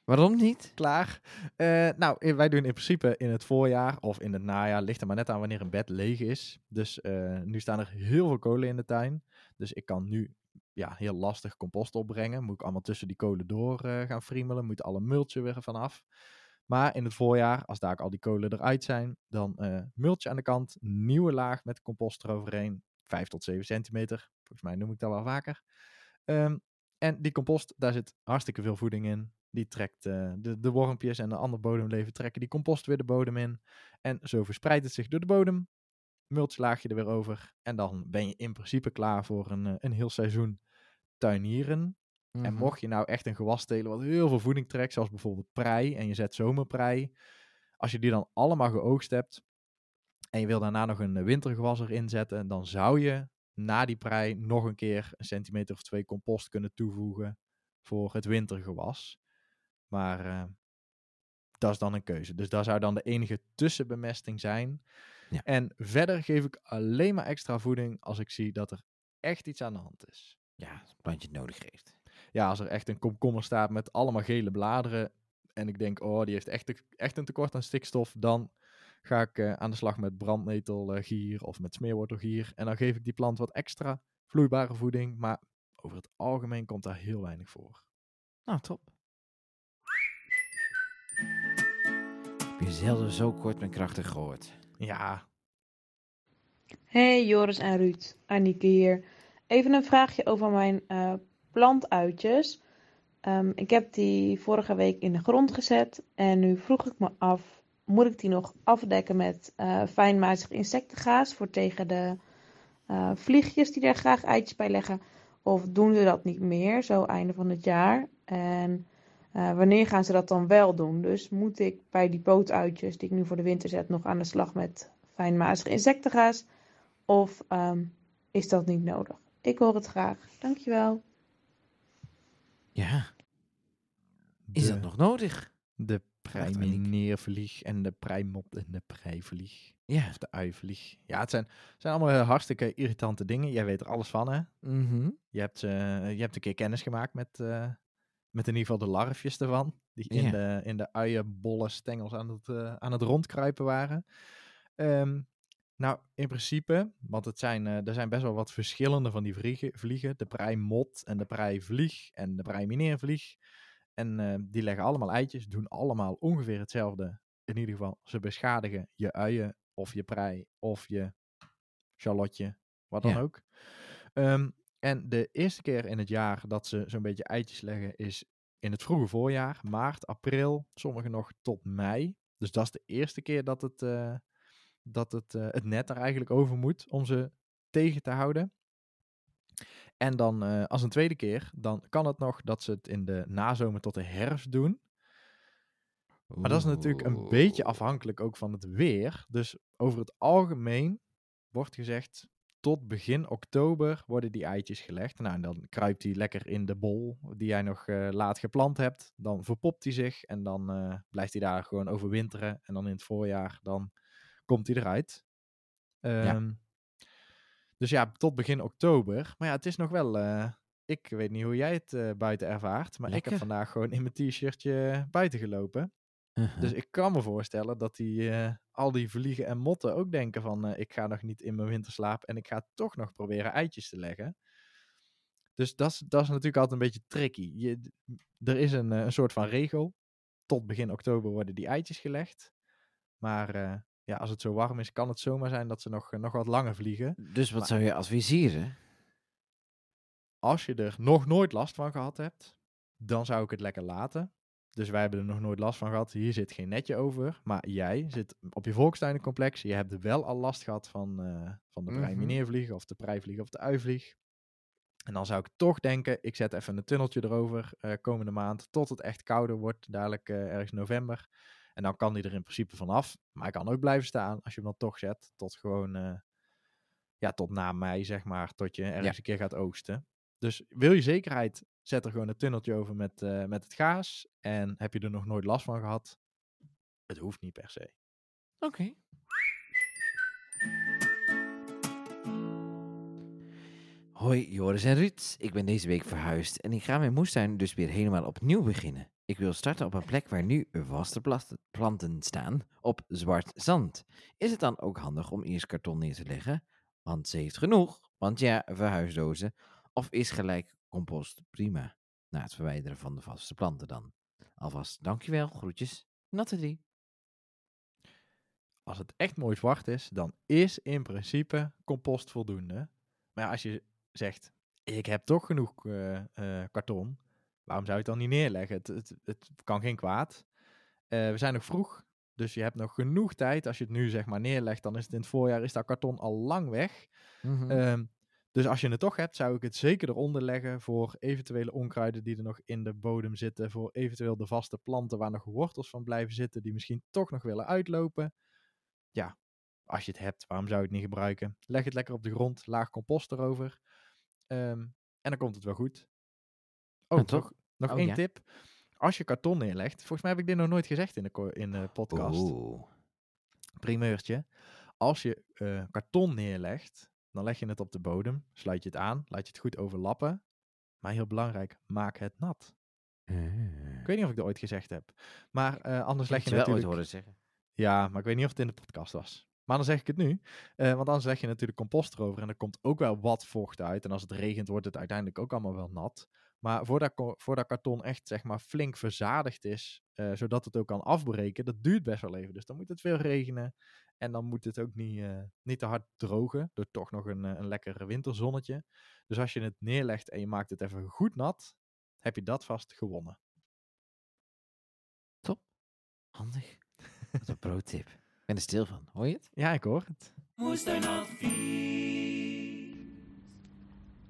waarom niet? Klaar. Eh, nou, wij doen in principe in het voorjaar of in het najaar, ligt er maar net aan wanneer een bed leeg is. Dus eh, nu staan er heel veel kolen in de tuin. Dus ik kan nu ja, heel lastig compost opbrengen. Moet ik allemaal tussen die kolen door eh, gaan friemelen. Moet alle multje weer vanaf. Maar in het voorjaar, als daar al die kolen eruit zijn, dan multje aan de kant, nieuwe laag met compost eroverheen. 5 tot 7 centimeter. Volgens mij noem ik dat wel vaker. Ehm, en die compost, daar zit hartstikke veel voeding in. Die trekt eh, de, de wormpjes en de andere bodemleven trekken die compost weer de bodem in. En zo verspreidt het zich door de bodem. Multslaagje er weer over. En dan ben je in principe klaar voor een, eh, een heel seizoen tuinieren. En Mhm. mocht je nou echt een gewas telen wat heel veel voeding trekt, zoals bijvoorbeeld prei, en je zet zomerprei. Als je die dan allemaal geoogst hebt en je wil daarna nog een eh, wintergewas erin zetten, dan zou je na die prei nog een keer een centimeter of twee compost kunnen toevoegen voor het wintergewas. Maar eh, dat is dan een keuze. Dus daar zou dan de enige tussenbemesting zijn. Ja. En verder geef ik alleen maar extra voeding als ik zie dat er echt iets aan de hand is. Ja, als het plantje het nodig heeft. Ja, als er echt een komkommer staat met allemaal gele bladeren. En ik denk, oh, die heeft echt, te- echt een tekort aan stikstof. Dan ga ik eh, aan de slag met brandnetelgier of met smeerwortelgier. En dan geef ik die plant wat extra vloeibare voeding. Maar over het algemeen komt daar heel weinig voor. Nou, top. Zelden zo kort en krachtig gehoord? Ja, Hey Joris en Ruud, Anieke hier. Even een vraagje over mijn eh, plantuitjes. Ehm, ik heb die vorige week in de grond gezet en nu vroeg ik me af, moet ik die nog afdekken met eh fijnmazig insectengaas voor tegen de eh, vliegjes die daar graag eitjes bij leggen? Of doen ze dat niet meer, zo einde van het jaar? En eh, wanneer gaan ze dat dan wel doen? Dus moet ik bij die pootuitjes die ik nu voor de winter zet nog aan de slag met fijnmazig insectengaas? Of ehm, is dat niet nodig? Ik hoor het graag. Dankjewel. Ja, is de, dat nog nodig? De preimeneervlieg en de preimot en de preivlieg. Ja. Of de uivlieg. Ja, het zijn, zijn allemaal hartstikke irritante dingen. Jij weet er alles van, hè? Mhm. Je hebt, eh, je hebt een keer kennis gemaakt met, eh, met in ieder geval de larfjes ervan. Die in, Ja. de, in de uienbollen stengels aan het, eh, aan het rondkruipen waren. Ehm, Nou, in principe, want het zijn, eh, er zijn best wel wat verschillende van die vliegen. vliegen. De prei mot en de prei vlieg en de prei mineervlieg. En eh, die leggen allemaal eitjes, doen allemaal ongeveer hetzelfde. In ieder geval, ze beschadigen je uien of je prei of je charlotje, wat dan Ja. ook. Ehm, en de eerste keer in het jaar dat ze zo'n beetje eitjes leggen is in het vroege voorjaar, maart, april, sommige nog tot mei. Dus dat is de eerste keer dat het, eh, dat het, eh, het net er eigenlijk over moet om ze tegen te houden. En dan eh, als een tweede keer, dan kan het nog dat ze het in de nazomer tot de herfst doen. Maar dat is natuurlijk een beetje afhankelijk ook van het weer. Dus over het algemeen wordt gezegd, tot begin oktober worden die eitjes gelegd. Nou, en dan kruipt hij lekker in de bol die jij nog eh, laat geplant hebt. Dan verpopt hij zich en dan eh, blijft hij daar gewoon overwinteren. En dan in het voorjaar, dan komt hij eruit. Ehm, Dus ja, tot begin oktober. Maar ja, het is nog wel... eh, ik weet niet hoe jij het buiten ervaart, maar ik heb vandaag gewoon in mijn t-shirtje buiten gelopen. Uh-huh. Dus ik kan me voorstellen dat die, al die vliegen en motten ook denken van... eh, ik ga nog niet in mijn winterslaap en ik ga toch nog proberen eitjes te leggen. Dus dat is, dat is natuurlijk altijd een beetje tricky. Je, er is een, eh, een soort van regel. Tot begin oktober worden die eitjes gelegd. Maar eh, ja, als het zo warm is, kan het zomaar zijn dat ze nog, nog wat langer vliegen. Dus wat Maar- zou je adviseren? Als je er nog nooit last van gehad hebt, dan zou ik het lekker laten. Dus wij hebben er nog nooit last van gehad. Hier zit geen netje over. Maar jij zit op je volkstuinencomplex. Je hebt wel al last gehad van, eh, van de prei-mineervlieg of de preivlieg of de uivlieg. En dan zou ik toch denken, ik zet even een tunneltje erover eh, komende maand. Tot het echt kouder wordt, dadelijk eh, ergens november. En dan kan die er in principe vanaf. Maar hij kan ook blijven staan als je hem dan toch zet. Tot gewoon, ja, tot na mei zeg maar. Tot je ergens Ja. een keer gaat oosten. Dus wil je zekerheid, zet er gewoon een tunneltje over met, eh, met het gaas. En heb je er nog nooit last van gehad? Het hoeft niet per se. Oké. Hoi Joris en Ruud, ik ben deze week verhuisd en ik ga mijn moestuin dus weer helemaal opnieuw beginnen. Ik wil starten op een plek waar nu vaste planten staan, op zwart zand. Is het dan ook handig om eerst karton neer te leggen? Want ze heeft genoeg, want ja, verhuisdozen. Of is gelijk compost prima? Na het verwijderen van de vaste planten dan. Alvast dankjewel, groetjes, Nathalie. Als het echt mooi zwart is, dan is in principe compost voldoende. Maar als je zegt, ik heb toch genoeg eh, eh, karton, waarom zou je het dan niet neerleggen? Het, het, het kan geen kwaad. Eh, we zijn nog vroeg, dus je hebt nog genoeg tijd. Als je het nu zeg maar neerlegt, dan is het in het voorjaar is dat karton al lang weg. Mhm. Ehm, dus als je het toch hebt, zou ik het zeker eronder leggen voor eventuele onkruiden die er nog in de bodem zitten. Voor eventueel de vaste planten waar nog wortels van blijven zitten, die misschien toch nog willen uitlopen. Ja, als je het hebt, waarom zou je het niet gebruiken? Leg het lekker op de grond, laag compost erover. Ehm, en dan komt het wel goed. Oh, Ja, toch? nog, nog Oh, één ja. tip. Als je karton neerlegt, volgens mij heb ik dit nog nooit gezegd in de, in de podcast Oeh. primeurtje. Als je eh, karton neerlegt, dan leg je het op de bodem, sluit je het aan, laat je het goed overlappen. Maar heel belangrijk, maak het nat. Ik weet niet of ik dat ooit gezegd heb. Maar eh, anders leg je ooit natuurlijk... horen zeggen. Ja, maar ik weet niet of het in de podcast was. Maar dan zeg ik het nu. Eh, want anders leg je natuurlijk compost erover en er komt ook wel wat vocht uit. En als het regent, wordt het uiteindelijk ook allemaal wel nat. Maar voordat, voordat karton echt zeg maar flink verzadigd is, eh, zodat het ook kan afbreken, dat duurt best wel even. Dus dan moet het veel regenen. En dan moet het ook niet, eh, niet te hard drogen, door toch nog een, eh, een lekker winterzonnetje. Dus als je het neerlegt en je maakt het even goed nat, heb je dat vast gewonnen. Handig. Wat een pro-tip. Ik ben er stil van. Hoor je het? Ja, ik hoor het.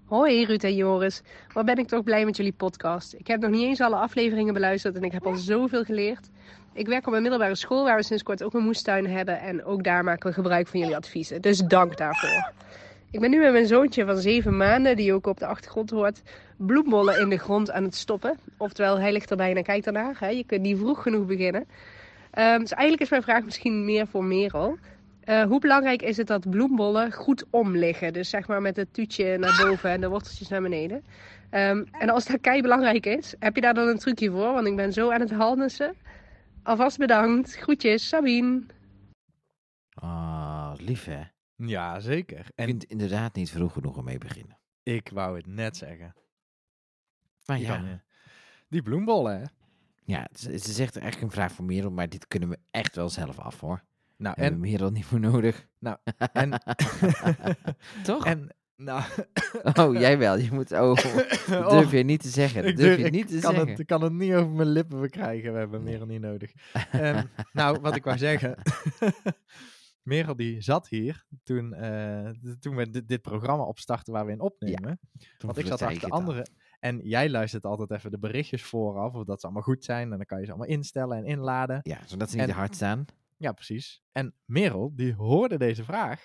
Hoi Ruud en Joris, wat ben ik toch blij met jullie podcast. Ik heb nog niet eens alle afleveringen beluisterd en ik heb al zoveel geleerd. Ik werk op een middelbare school waar we sinds kort ook een moestuin hebben en ook daar maken we gebruik van jullie adviezen. Dus dank daarvoor. Ik ben nu met mijn zoontje van 7 maanden, die ook op de achtergrond hoort, bloembollen in de grond aan het stoppen. Oftewel, hij ligt erbij en hij kijkt ernaar. Hè? Je kunt niet vroeg genoeg beginnen. Ehm, dus eigenlijk is mijn vraag misschien meer voor Merel. Eh, hoe belangrijk is het dat bloembollen goed om liggen? Dus zeg maar met het tuutje naar boven en de worteltjes naar beneden. Ehm, en als dat kei belangrijk is, heb je daar dan een trucje voor? Want ik ben zo aan het halnissen. Alvast bedankt. Groetjes, Sabine. Ah, lief hè. Ja, zeker. Ik En vind het inderdaad niet vroeg genoeg om mee te beginnen. ik wou het net zeggen. Maar Je ja, kan, eh, die bloembollen, hè? ja het, is, het is echt eigenlijk een vraag voor Merel, maar dit kunnen we echt wel zelf af hoor. Nou, En en, Merel niet voor nodig. Nou, en, Toch? en nou, Oh, jij wel. Je moet, oh, dat durf je niet te zeggen. Dat durf je niet te kan zeggen. Het, ik kan het niet over mijn lippen verkrijgen. We hebben Merel niet nodig. Ehm, nou, wat ik wou zeggen. Merel die zat hier toen, eh, toen we dit, dit programma opstarten waar we in opnemen. Want ik zat achter de andere. En jij luistert altijd even de berichtjes vooraf. Of dat ze allemaal goed zijn. En dan kan je ze allemaal instellen en inladen. Ja, zodat ze niet En- te hard staan. Ja, precies. En Merel, die hoorde deze vraag.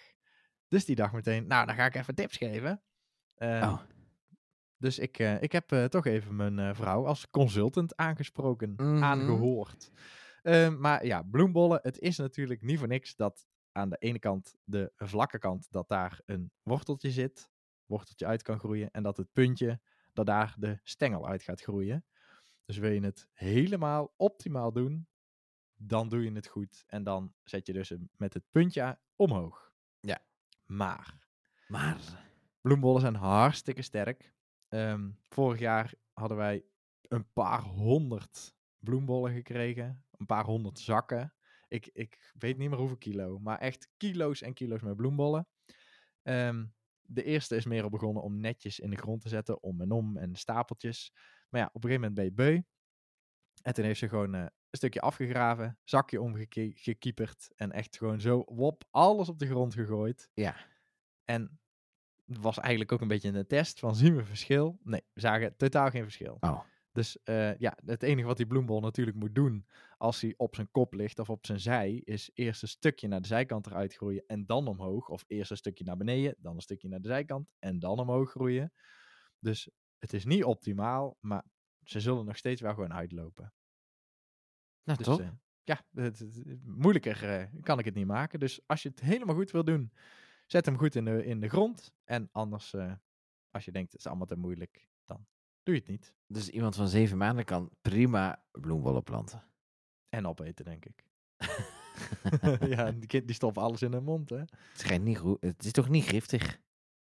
Dus die dacht meteen, nou, dan ga ik even tips geven. Ehm, Oh. Dus ik, eh, ik heb eh, toch even mijn eh, vrouw als consultant aangesproken, Mhm. aangehoord. Ehm, maar ja, bloembollen, het is natuurlijk niet voor niks dat aan de ene kant, de vlakke kant, dat daar een worteltje zit, worteltje uit kan groeien. En dat het puntje, dat daar de stengel uit gaat groeien. Dus wil je het helemaal optimaal doen, dan doe je het goed. En dan zet je dus met het puntje omhoog. Maar Maar, bloembollen zijn hartstikke sterk. Ehm, vorig jaar hadden wij een paar honderd bloembollen gekregen. Een paar honderd zakken. Ik, ik weet niet meer hoeveel kilo. Maar echt kilo's en kilo's met bloembollen. Ehm, de eerste is meer al begonnen om netjes in de grond te zetten. Om en om en stapeltjes. Maar ja, op een gegeven moment ben je beu. En toen heeft ze gewoon een stukje afgegraven. Zakje omgekieperd. En echt gewoon zo wop alles op de grond gegooid. ja. En het was eigenlijk ook een beetje een test van zien we verschil? Nee, we zagen totaal geen verschil. Oh. Dus eh, ja, het enige wat die bloembol natuurlijk moet doen als hij op zijn kop ligt of op zijn zij, is eerst een stukje naar de zijkant eruit groeien en dan omhoog. Of eerst een stukje naar beneden, dan een stukje naar de zijkant en dan omhoog groeien. Dus het is niet optimaal, maar ze zullen nog steeds wel gewoon uitlopen. Nou, Dus toch? eh, ja, het, moeilijker eh, kan ik het niet maken. Dus als je het helemaal goed wil doen, zet hem goed in de, in de grond. En anders, eh, als je denkt het is allemaal te moeilijk, dan doe je het niet. Dus iemand van zeven maanden kan prima bloembollen planten. En opeten, denk ik. ja, die kind die stopt alles in hun mond, hè? Het, schijnt niet goed. het is toch niet giftig?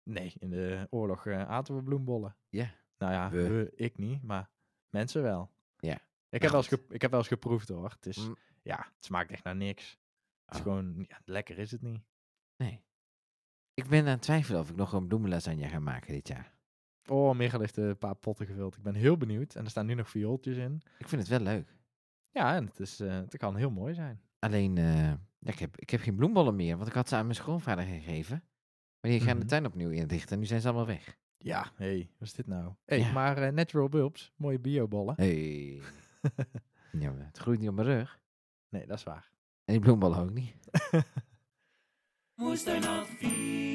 Nee, in de oorlog aten we bloembollen. Ja. Nou ja, We. we, ik niet, maar mensen wel. Ja. Ik heb, wel eens ik heb wel eens geproefd hoor. Het is, Mm. ja, het smaakt echt naar niks. Het is Oh. gewoon, ja, lekker is het niet. Nee. Ik ben aan het twijfelen of ik nog een bloemenlasagne ga maken dit jaar. Oh, Michael heeft een paar potten gevuld. Ik ben heel benieuwd. En er staan nu nog viooltjes in. Ik vind het wel leuk. Ja, en het, is, eh, het kan heel mooi zijn. Alleen, eh, ja, ik, heb, ik heb geen bloembollen meer, want ik had ze aan mijn schoonvader gegeven. Maar die gaan Mhm. de tuin opnieuw inrichten en nu zijn ze allemaal weg. Ja, hé, hey, wat is dit nou? hey, Ja. maar eh, Natural Bulbs, mooie biobollen. Hey. ja, maar het groeit niet op mijn rug. Nee, dat is waar. En die bloembollen ook niet. Moestuinadvies.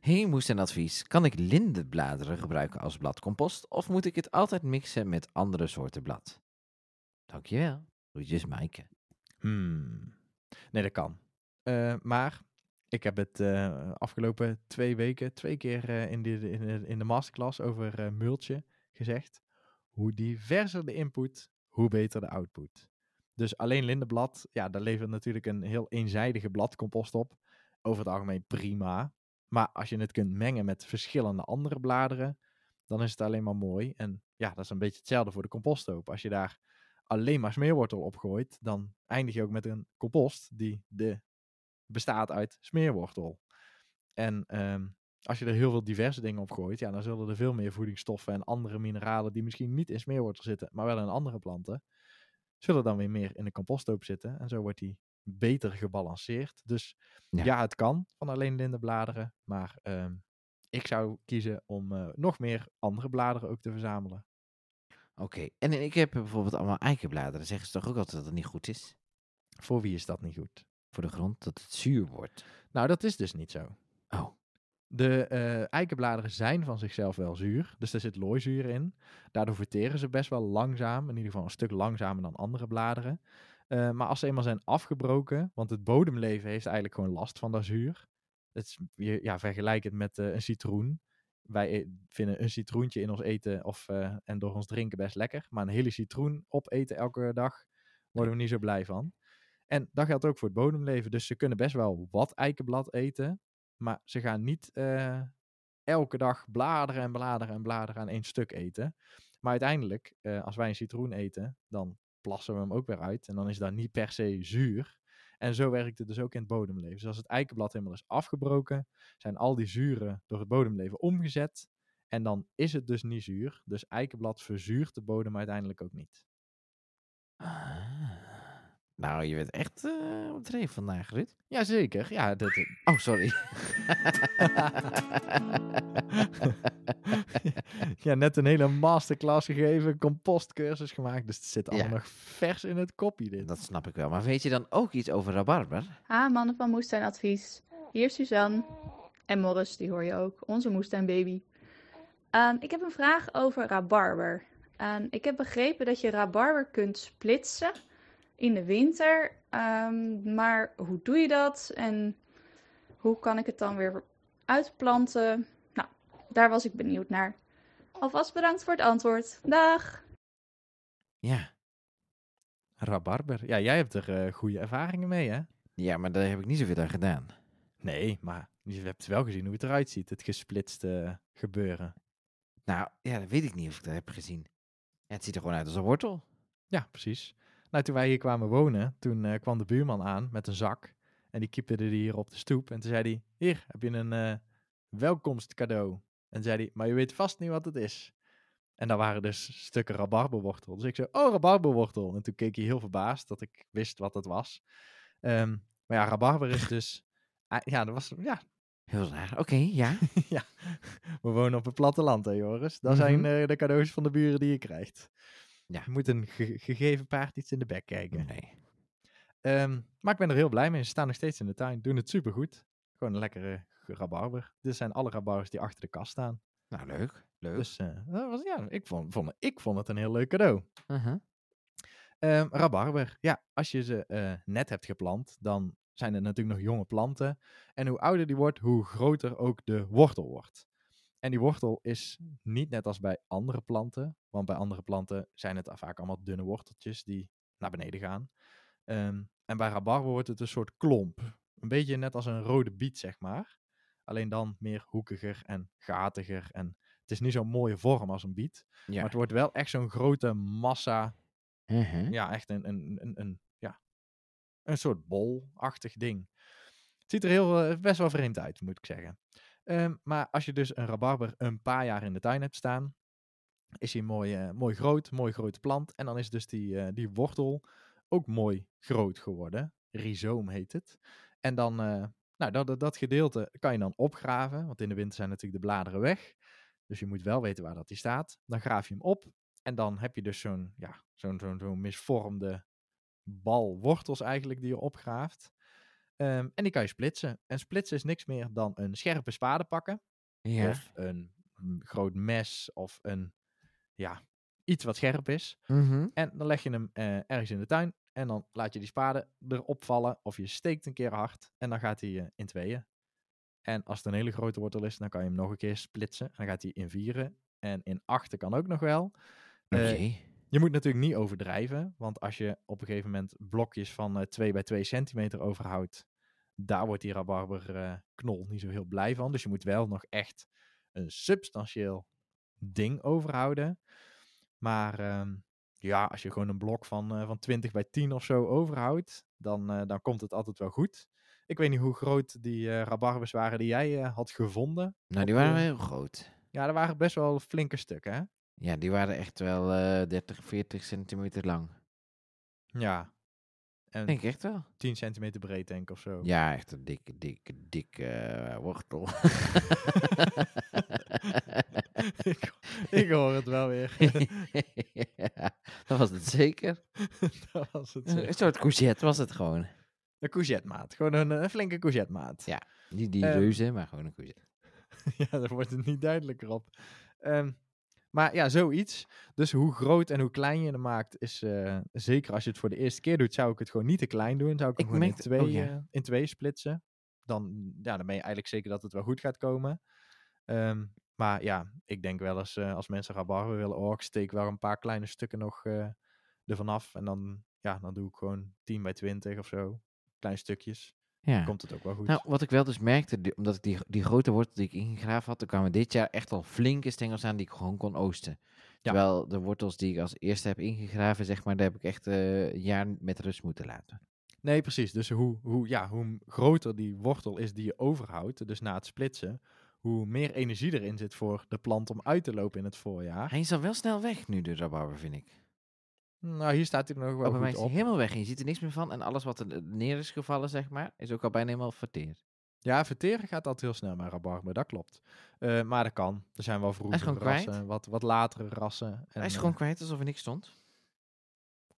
Hey, moest een advies. Kan ik lindenbladeren gebruiken als bladcompost? Of moet ik het altijd mixen met andere soorten blad? Dankjewel. Groetjes, Maaike. Hmm. Nee, dat kan. Eh, maar ik heb het eh, afgelopen twee weken twee keer eh, in, de, in, de, in de masterclass over multje gezegd. Hoe diverser de input, hoe beter de output. Dus alleen lindenblad, ja, daar levert natuurlijk een heel eenzijdige bladcompost op. Over het algemeen prima. Maar als je het kunt mengen met verschillende andere bladeren, dan is het alleen maar mooi. En ja, dat is een beetje hetzelfde voor de composthoop. Als je daar alleen maar smeerwortel opgooit, dan eindig je ook met een compost die de, bestaat uit smeerwortel. En ehm, als je er heel veel diverse dingen op gooit, ja, dan zullen er veel meer voedingsstoffen en andere mineralen die misschien niet in smeerwortel zitten, maar wel in andere planten, zullen dan weer meer in de composthoop zitten. En zo wordt die beter gebalanceerd. Dus Ja. ja, het kan van alleen lindenbladeren, maar ehm, ik zou kiezen om eh, nog meer andere bladeren ook te verzamelen. Oké, en ik heb bijvoorbeeld allemaal eikenbladeren. Zeggen ze toch ook altijd dat het niet goed is? Voor wie is dat niet goed? Voor de grond, dat het zuur wordt. Nou, dat is dus niet zo. Oh, De eh, eikenbladeren zijn van zichzelf wel zuur, dus er zit looizuur in. Daardoor verteren ze best wel langzaam, in ieder geval een stuk langzamer dan andere bladeren. Eh, maar als ze eenmaal zijn afgebroken, want het bodemleven heeft eigenlijk gewoon last van dat zuur. Het is, ja, vergelijk het met eh, een citroen. Wij e- vinden een citroentje in ons eten of, en door ons drinken best lekker. Maar een hele citroen opeten elke dag worden we niet zo blij van. En dat geldt ook voor het bodemleven. Dus ze kunnen best wel wat eikenblad eten. Maar ze gaan niet eh, elke dag bladeren en bladeren en bladeren aan één stuk eten. Maar uiteindelijk, eh, als wij een citroen eten, dan plassen we hem ook weer uit. En dan is dat niet per se zuur. En zo werkt het dus ook in het bodemleven. Dus als het eikenblad helemaal is afgebroken, zijn al die zuren door het bodemleven omgezet. En dan is het dus niet zuur. Dus eikenblad verzuurt de bodem uiteindelijk ook niet. Ah. Nou, je bent echt eh op dreef vandaag, Ruud. Jazeker, ja. Dat, Oh, sorry. ja, net een hele masterclass gegeven, compostcursus gemaakt. Dus het zit allemaal Ja. nog vers in het kopje dit. Dat snap ik wel. Maar weet je dan ook iets over rabarber? Ha, mannen van Moestuinadvies. Hier Suzanne. En Morris, die hoor je ook. Onze moestuinbaby. Ehm, ik heb een vraag over rabarber. Ehm, ik heb begrepen dat je rabarber kunt splitsen in de winter. Ehm, maar hoe doe je dat? En hoe kan ik het dan weer uitplanten? Nou, daar was ik benieuwd naar. Alvast bedankt voor het antwoord. Dag! Ja. Rabarber. Ja, jij hebt er eh, goede ervaringen mee, hè? Ja, maar daar heb ik niet zoveel aan gedaan. Nee, maar je hebt wel gezien hoe het eruit ziet, het gesplitste gebeuren. Nou, ja, dat weet ik niet of ik dat heb gezien. Ja, het ziet er gewoon uit als een wortel. Ja, precies. Nou, toen wij hier kwamen wonen, toen eh, kwam de buurman aan met een zak. En die kieperde die hier op de stoep. En toen zei hij, hier heb je een eh, welkomstcadeau. En zei hij, maar je weet vast niet wat het is. En daar waren dus stukken rabarberwortel. Dus ik zei, oh, rabarberwortel. En toen keek hij heel verbaasd dat ik wist wat het was. Ehm, maar ja, rabarber is dus... ah, ja, dat was... Ja, Heel raar. Oké, ja. ja, we wonen op het platteland, hè Joris. Dat zijn Mhm. eh, de cadeaus van de buren die je krijgt. Ja. Je moet een ge- gegeven paard iets in de bek kijken. Nee. Ehm, maar ik ben er heel blij mee. Ze staan nog steeds in de tuin. Doen het supergoed. Gewoon een lekkere rabarber. Dit zijn alle rabarbers die achter de kast staan. Nou, leuk. Leuk. Dus eh, dat was, ja, ik, vond, vond, ik vond het een heel leuk cadeau. Ehm, rabarber. Ja, als je ze eh, net hebt geplant, dan zijn het natuurlijk nog jonge planten. En hoe ouder die wordt, hoe groter ook de wortel wordt. En die wortel is niet net als bij andere planten. Want bij andere planten zijn het vaak allemaal dunne worteltjes die naar beneden gaan. Ehm, en bij rabarber wordt het een soort klomp. Een beetje net als een rode biet, zeg maar. Alleen dan meer hoekiger en gatiger. En het is niet zo'n mooie vorm als een biet. Ja. Maar het wordt wel echt zo'n grote massa Uh-huh. ja, echt een, een, een, een, ja, een soort bolachtig ding. Het ziet er heel, eh, best wel vreemd uit, moet ik zeggen. Ehm, maar als je dus een rabarber een paar jaar in de tuin hebt staan, is hij mooi, eh, mooi groot, mooi grote plant. En dan is dus die, eh, die wortel ook mooi groot geworden. Rhizoom heet het. En dan, eh, nou, dat, dat, gedeelte kan je dan opgraven, want in de winter zijn natuurlijk de bladeren weg. Dus je moet wel weten waar dat die staat. Dan graaf je hem op en dan heb je dus zo'n ja, zo'n zo'n zo'n misvormde bal wortels eigenlijk die je opgraaft. Ehm, en die kan je splitsen. En splitsen is niks meer dan een scherpe spade pakken. Ja. Of een groot mes of een, ja, iets wat scherp is. Mhm. En dan leg je hem eh, ergens in de tuin. En dan laat je die spade erop vallen. Of je steekt een keer hard. En dan gaat hij eh, in tweeën. En als het een hele grote wortel is, dan kan je hem nog een keer splitsen. En dan gaat hij in vieren. En in achten kan ook nog wel. Oké. Eh, je moet natuurlijk niet overdrijven. Want als je op een gegeven moment blokjes van eh 2 bij 2 centimeter overhoudt. Daar wordt die rabarber eh, knol niet zo heel blij van. Dus je moet wel nog echt een substantieel ding overhouden. Maar ehm, ja, als je gewoon een blok van, eh, van 20 bij 10 of zo overhoudt, dan, eh, dan komt het altijd wel goed. Ik weet niet hoe groot die eh, rabarbers waren die jij had gevonden. Nou, die waren wel heel groot. Ja, er waren best wel flinke stukken, hè? Ja, die waren echt wel eh 30, 40 centimeter lang. Ja. En Denk ik echt wel. 10 centimeter breed, denk ik, of zo. Ja, echt een dikke, dikke, dikke eh, wortel. ik, ik hoor het wel weer. ja, dat was het zeker. dat was het. Een soort courgette was het gewoon. Een courgette maat. Gewoon een, een flinke courgette maat. Ja. Niet die Ehm, reuze, maar gewoon een courgette. ja, daar wordt het niet duidelijker op. Ehm, maar ja, zoiets. Dus hoe groot en hoe klein je hem maakt, is eh, zeker als je het voor de eerste keer doet, zou ik het gewoon niet te klein doen. Zou ik hem Ik gewoon in twee, oh ja. eh, in twee splitsen. Dan, ja, dan ben je eigenlijk zeker dat het wel goed gaat komen. Ehm, maar ja, ik denk wel eens eh, als mensen rabarber willen, oh, ik steek wel een paar kleine stukken nog eh ervan af. En dan ja, dan doe ik gewoon 10 bij 20 of zo. Kleine stukjes. Ja. Komt het ook wel goed. Nou, wat ik wel dus merkte, die- omdat ik die, die grote wortel die ik ingegraven had, er kwamen dit jaar echt al flinke stengels aan die ik gewoon kon oosten. Terwijl de wortels die ik als eerste heb ingegraven, zeg maar, daar heb ik echt eh, een jaar met rust moeten laten. Nee, precies. Dus hoe, hoe, ja, hoe groter die wortel is die je overhoudt, dus na het splitsen, hoe meer energie erin zit voor de plant om uit te lopen in het voorjaar. Hij is al wel snel weg nu, de rabarber, vind ik. Nou, hier staat hij nog wel Oh, bij mij is hij op. helemaal weg en je ziet er niks meer van. En alles wat er neer is gevallen, zeg maar, is ook al bijna helemaal verteerd. Ja, verteren gaat altijd heel snel met rabarber, dat klopt. Eh, maar dat kan. Er zijn wel vroegere kwijt. rassen, wat, wat latere rassen. En, hij is eh, gewoon kwijt alsof er niks stond.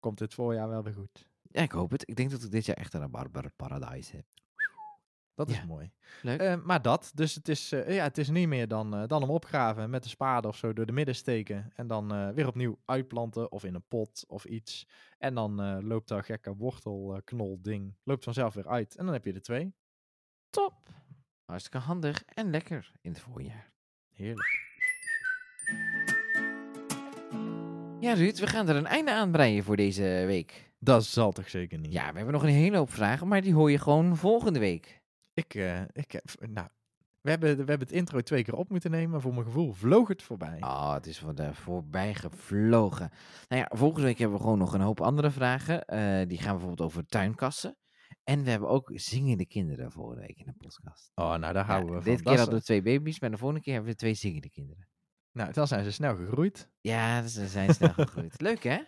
komt dit voorjaar wel weer goed. Ja, ik hoop het. Ik denk dat ik dit jaar echt een rabarber paradise heb. Dat is Ja. mooi. Leuk. Eh, maar dat, dus het is, eh, ja, het is niet meer dan, eh, dan hem opgraven met de spade of zo door de midden steken. En dan weer opnieuw uitplanten of in een pot of iets. En dan loopt dat gekke wortelknol ding loopt vanzelf weer uit. En dan heb je er twee. Top. Hartstikke handig en lekker in het voorjaar. Heerlijk. Ja, Ruud, we gaan er een einde aan breien voor deze week. Dat zal toch zeker niet. Ja, we hebben nog een hele hoop vragen, maar die hoor je gewoon volgende week. Ik, eh, ik heb, nou, we hebben, we hebben het intro twee keer op moeten nemen. Maar voor mijn gevoel vloog het voorbij. Oh, het is van de voorbij gevlogen. Nou ja, volgende week hebben we gewoon nog een hoop andere vragen. Eh, die gaan bijvoorbeeld over tuinkassen. En we hebben ook zingende kinderen volgende week in de podcast. Oh, nou, daar houden Ja, we van. dit keer hadden we twee baby's, maar de volgende keer hebben we twee zingende kinderen. Nou, dan zijn ze snel gegroeid. Ja, ze zijn snel gegroeid. Leuk hè?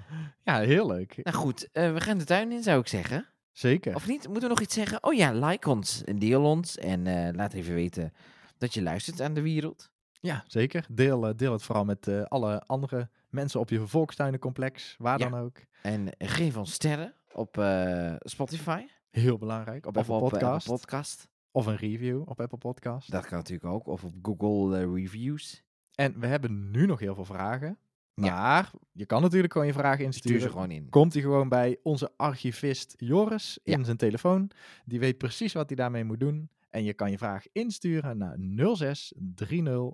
Ja, heel leuk. Nou goed, eh, we gaan de tuin in zou ik zeggen. Zeker. Of niet? Moeten we nog iets zeggen? Oh ja, like ons en deel ons. En eh, laat even weten dat je luistert aan de wereld. Ja, zeker. Deel, eh, deel het vooral met eh, alle andere mensen op je volkstuinencomplex, waar Ja. dan ook. En geef ons sterren op eh, Spotify. Heel belangrijk. Op of Apple op Podcast. Apple Podcast. Of een review op Apple Podcast. Dat kan natuurlijk ook. Of op Google Reviews. En we hebben nu nog heel veel vragen. Ja. Maar je kan natuurlijk gewoon je vragen Stuur insturen. ze gewoon in. Komt hij gewoon bij onze archivist Joris in Ja. zijn telefoon. Die weet precies wat hij daarmee moet doen. En je kan je vraag insturen naar 06 30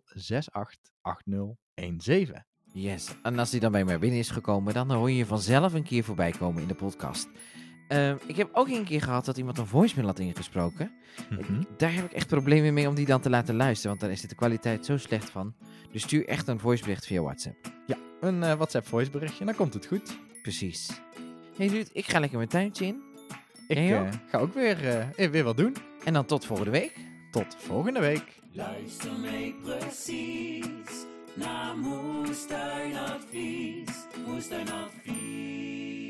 68 8017. Yes. En als die dan bij mij binnen is gekomen, dan hoor je je vanzelf een keer voorbij komen in de podcast. Ehm, ik heb ook een keer gehad dat iemand een voicemail had ingesproken. Mhm. Daar heb ik echt problemen mee om die dan te laten luisteren, want daar is de kwaliteit zo slecht van. Dus stuur echt een voicebericht via WhatsApp. Een eh, WhatsApp voiceberichtje, dan komt het goed. Precies. Hey Ruud, ik ga lekker mijn tuintje in. Ik eh, ga ook weer, eh, weer wat doen. En dan tot volgende week. Tot volgende week. Luister mee precies naar Moestuinadvies. Moestuinadvies.